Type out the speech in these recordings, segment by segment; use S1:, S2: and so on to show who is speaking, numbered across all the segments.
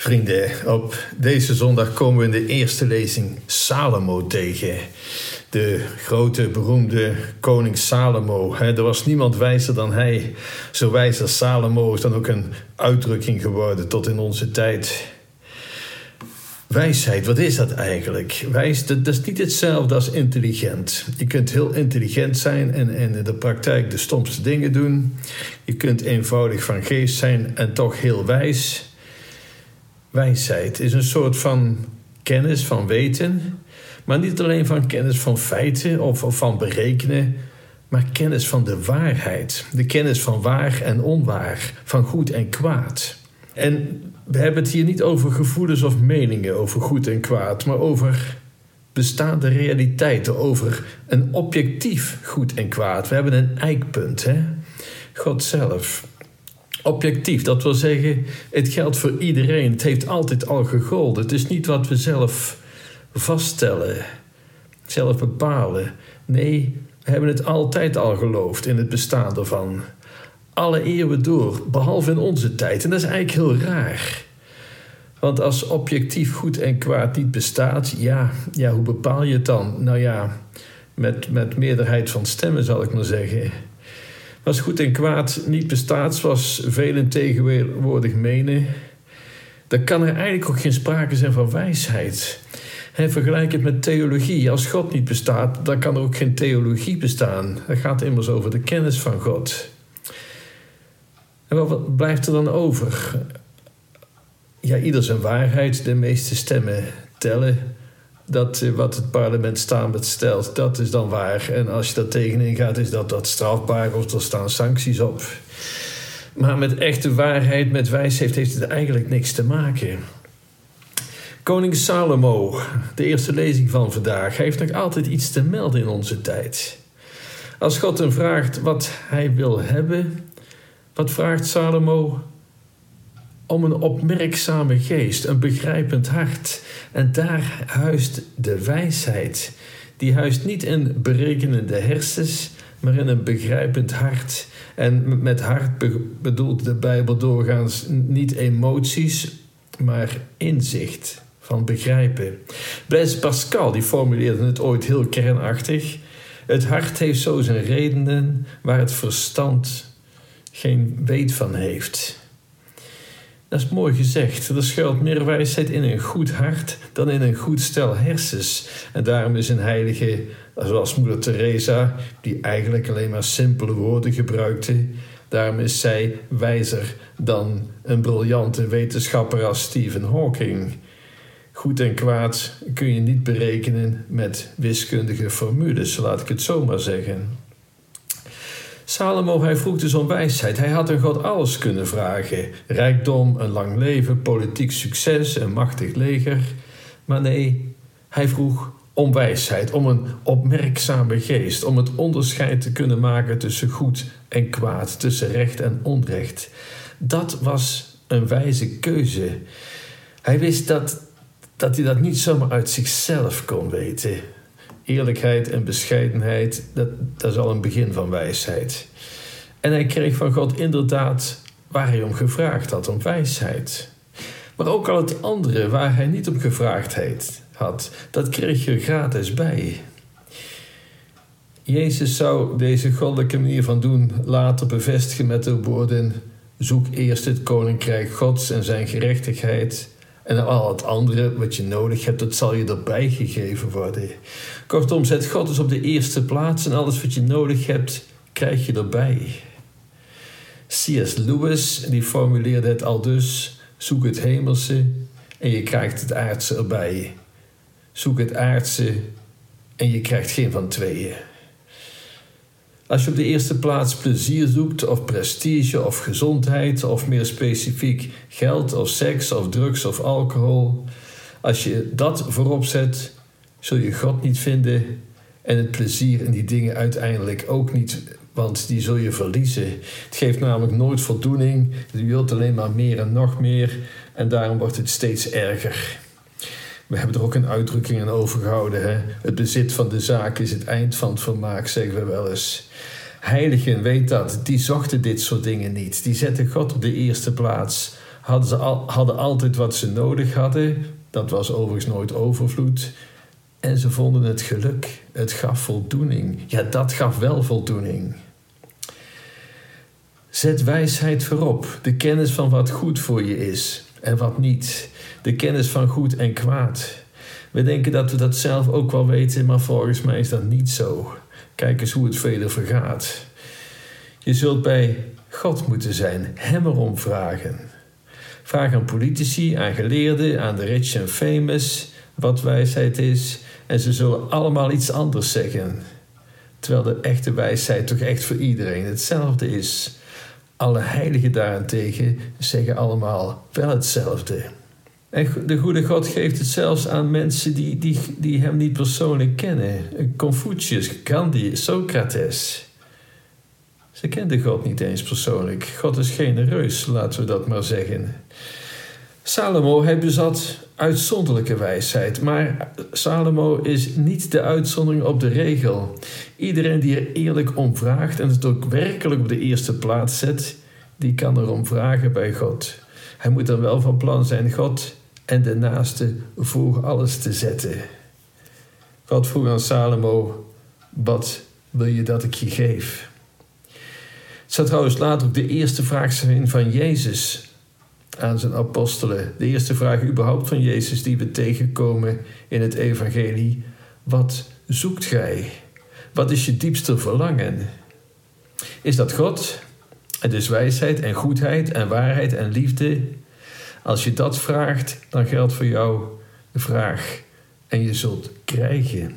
S1: Vrienden, op deze zondag komen we in de eerste lezing Salomo tegen. De grote, beroemde koning Salomo. Er was niemand wijzer dan hij. Zo wijs als Salomo is dan ook een uitdrukking geworden tot in onze tijd. Wijsheid, wat is dat eigenlijk? Wijs, dat, is niet hetzelfde als intelligent. Je kunt heel intelligent zijn en, en in de praktijk de stomste dingen doen. Je kunt eenvoudig van geest zijn en toch heel wijs. Wijsheid is een soort van kennis, van weten, maar niet alleen van kennis van feiten of, van berekenen, maar kennis van de waarheid. De kennis van waar en onwaar, van goed en kwaad. En we hebben het hier niet over gevoelens of meningen over goed en kwaad, maar over bestaande realiteiten, over een objectief goed en kwaad. We hebben een eikpunt, hè? God zelf objectief. Dat wil zeggen, het geldt voor iedereen. Het heeft altijd al gegolden. Het is niet wat we zelf vaststellen, zelf bepalen. Nee, we hebben het altijd al geloofd in het bestaan ervan. Alle eeuwen door, behalve in onze tijd. En dat is eigenlijk heel raar. Want als objectief goed en kwaad niet bestaat, ja, ja hoe bepaal je het dan? Nou ja, met, met meerderheid van stemmen zal ik maar zeggen. Als goed en kwaad niet bestaat, zoals velen tegenwoordig menen, dan kan er eigenlijk ook geen sprake zijn van wijsheid. En vergelijk het met theologie. Als God niet bestaat, dan kan er ook geen theologie bestaan. Het gaat immers over de kennis van God. En wat blijft er dan over? Ja, ieder zijn waarheid. De meeste stemmen tellen dat wat het parlement staande stelt, dat is dan waar. En als je daar tegenin gaat, is dat, dat strafbaar of er staan sancties op. Maar met echte waarheid, met wijsheid, heeft het eigenlijk niks te maken. Koning Salomo, de eerste lezing van vandaag, heeft nog altijd iets te melden in onze tijd. Als God hem vraagt wat hij wil hebben, wat vraagt Salomo? Om een opmerkzame geest, een begrijpend hart. En daar huist de wijsheid. Die huist niet in berekenende hersens, maar in een begrijpend hart. En met hart bedoelt de Bijbel doorgaans niet emoties, maar inzicht van begrijpen. Blaise Pascal die formuleerde het ooit heel kernachtig. Het hart heeft zo zijn redenen waar het verstand geen weet van heeft. Dat is mooi gezegd. Er schuilt meer wijsheid in een goed hart dan in een goed stel hersens. En daarom is een heilige, zoals moeder Teresa, die eigenlijk alleen maar simpele woorden gebruikte, daarom is zij wijzer dan een briljante wetenschapper als Stephen Hawking. Goed en kwaad kun je niet berekenen met wiskundige formules, laat ik het zo maar zeggen. Salomo, hij vroeg dus om wijsheid. Hij had aan God alles kunnen vragen: rijkdom, een lang leven, politiek succes, een machtig leger. Maar nee, hij vroeg om wijsheid, om een opmerkzame geest, om het onderscheid te kunnen maken tussen goed en kwaad, tussen recht en onrecht. Dat was een wijze keuze. Hij wist dat, dat hij dat niet zomaar uit zichzelf kon weten eerlijkheid en bescheidenheid, dat, dat is al een begin van wijsheid. En hij kreeg van God inderdaad waar hij om gevraagd had, om wijsheid. Maar ook al het andere waar hij niet om gevraagd had, dat kreeg je gratis bij. Jezus zou deze goddelijke manier van doen later bevestigen met de woorden: Zoek eerst het koninkrijk Gods en zijn gerechtigheid en al het andere wat je nodig hebt, dat zal je erbij gegeven worden. Kortom, zet God dus op de eerste plaats en alles wat je nodig hebt, krijg je erbij. C.S. Lewis die formuleerde het al dus: zoek het hemelse en je krijgt het aardse erbij. Zoek het aardse en je krijgt geen van tweeën. Als je op de eerste plaats plezier zoekt, of prestige, of gezondheid, of meer specifiek geld, of seks, of drugs, of alcohol, als je dat voorop zet, zul je God niet vinden en het plezier in die dingen uiteindelijk ook niet, want die zul je verliezen. Het geeft namelijk nooit voldoening, je wilt alleen maar meer en nog meer en daarom wordt het steeds erger. We hebben er ook een uitdrukking aan overgehouden. Hè? Het bezit van de zaak is het eind van het vermaak, zeggen we wel eens. Heiligen, weet dat, die zochten dit soort dingen niet. Die zetten God op de eerste plaats, hadden, ze al, hadden altijd wat ze nodig hadden. Dat was overigens nooit overvloed. En ze vonden het geluk. Het gaf voldoening. Ja, dat gaf wel voldoening. Zet wijsheid voorop. De kennis van wat goed voor je is en wat niet. De kennis van goed en kwaad. We denken dat we dat zelf ook wel weten, maar volgens mij is dat niet zo. Kijk eens hoe het velen vergaat. Je zult bij God moeten zijn, Hem erom vragen. Vraag aan politici, aan geleerden, aan de rich en famous wat wijsheid is, en ze zullen allemaal iets anders zeggen. Terwijl de echte wijsheid toch echt voor iedereen hetzelfde is. Alle heiligen daarentegen zeggen allemaal wel hetzelfde. En de goede God geeft het zelfs aan mensen die, die, die hem niet persoonlijk kennen. Confucius, Gandhi, Socrates. Ze kenden God niet eens persoonlijk. God is genereus, laten we dat maar zeggen. Salomo, hij bezat uitzonderlijke wijsheid, maar Salomo is niet de uitzondering op de regel. Iedereen die er eerlijk om vraagt en het ook werkelijk op de eerste plaats zet, die kan erom vragen bij God. Hij moet dan wel van plan zijn God en de naaste voor alles te zetten. God vroeg aan Salomo: Wat wil je dat ik je geef? Het staat trouwens later ook de eerste vraag van Jezus aan zijn apostelen. De eerste vraag überhaupt van Jezus die we tegenkomen in het Evangelie. Wat zoekt gij? Wat is je diepste verlangen? Is dat God? Het is wijsheid en goedheid en waarheid en liefde. Als je dat vraagt, dan geldt voor jou de vraag en je zult krijgen.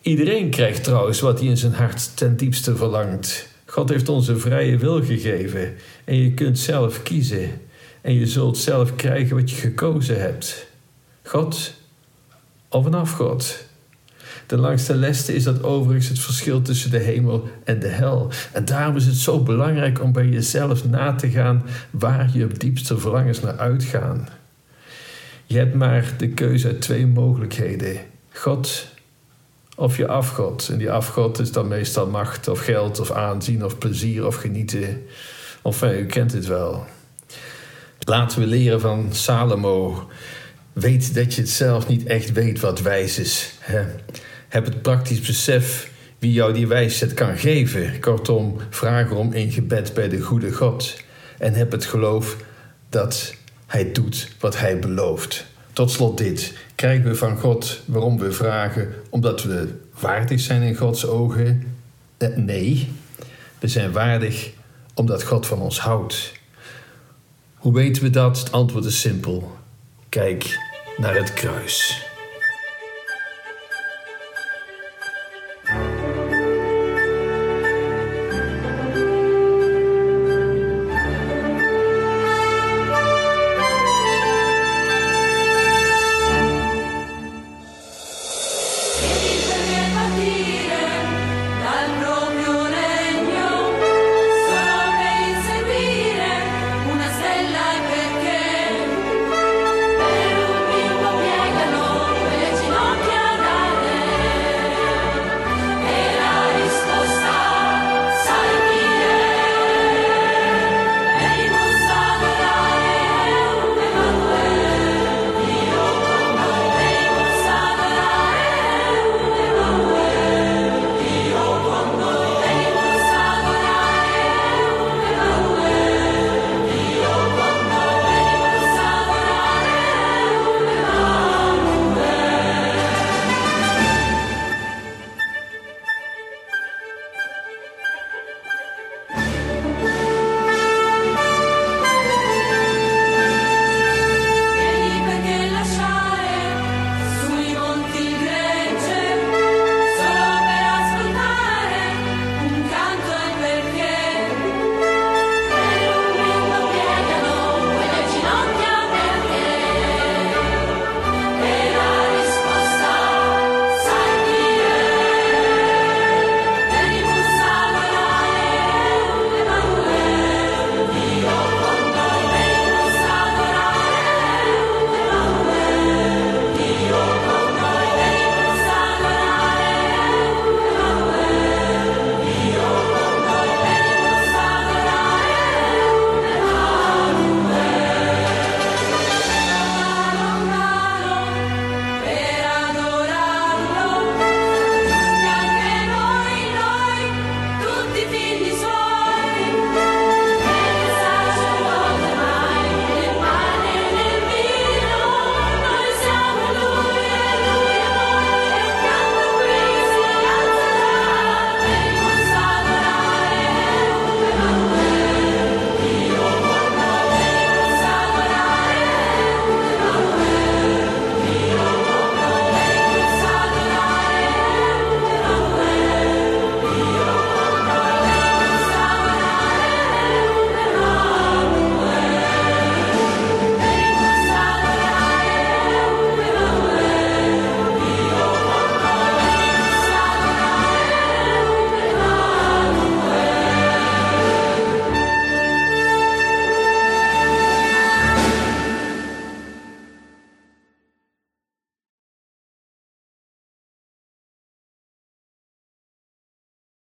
S1: Iedereen krijgt trouwens wat hij in zijn hart ten diepste verlangt. God heeft ons een vrije wil gegeven en je kunt zelf kiezen. En je zult zelf krijgen wat je gekozen hebt. God of een afgod. De langste leste is dat overigens het verschil tussen de hemel en de hel. En daarom is het zo belangrijk om bij jezelf na te gaan waar je diepste verlangens naar uitgaan. Je hebt maar de keuze uit twee mogelijkheden: God of je afgod. En die afgod is dan meestal macht of geld of aanzien of plezier of genieten. Of u kent het wel. Laten we leren van Salomo. Weet dat je het zelf niet echt weet wat wijs is. Heb het praktisch besef wie jou die wijsheid kan geven. Kortom, vraag erom in gebed bij de goede God. En heb het geloof dat Hij doet wat Hij belooft. Tot slot dit. Krijgen we van God waarom we vragen? Omdat we waardig zijn in Gods ogen? Eh, nee, we zijn waardig omdat God van ons houdt. Hoe weten we dat? Het antwoord is simpel. Kijk naar het kruis.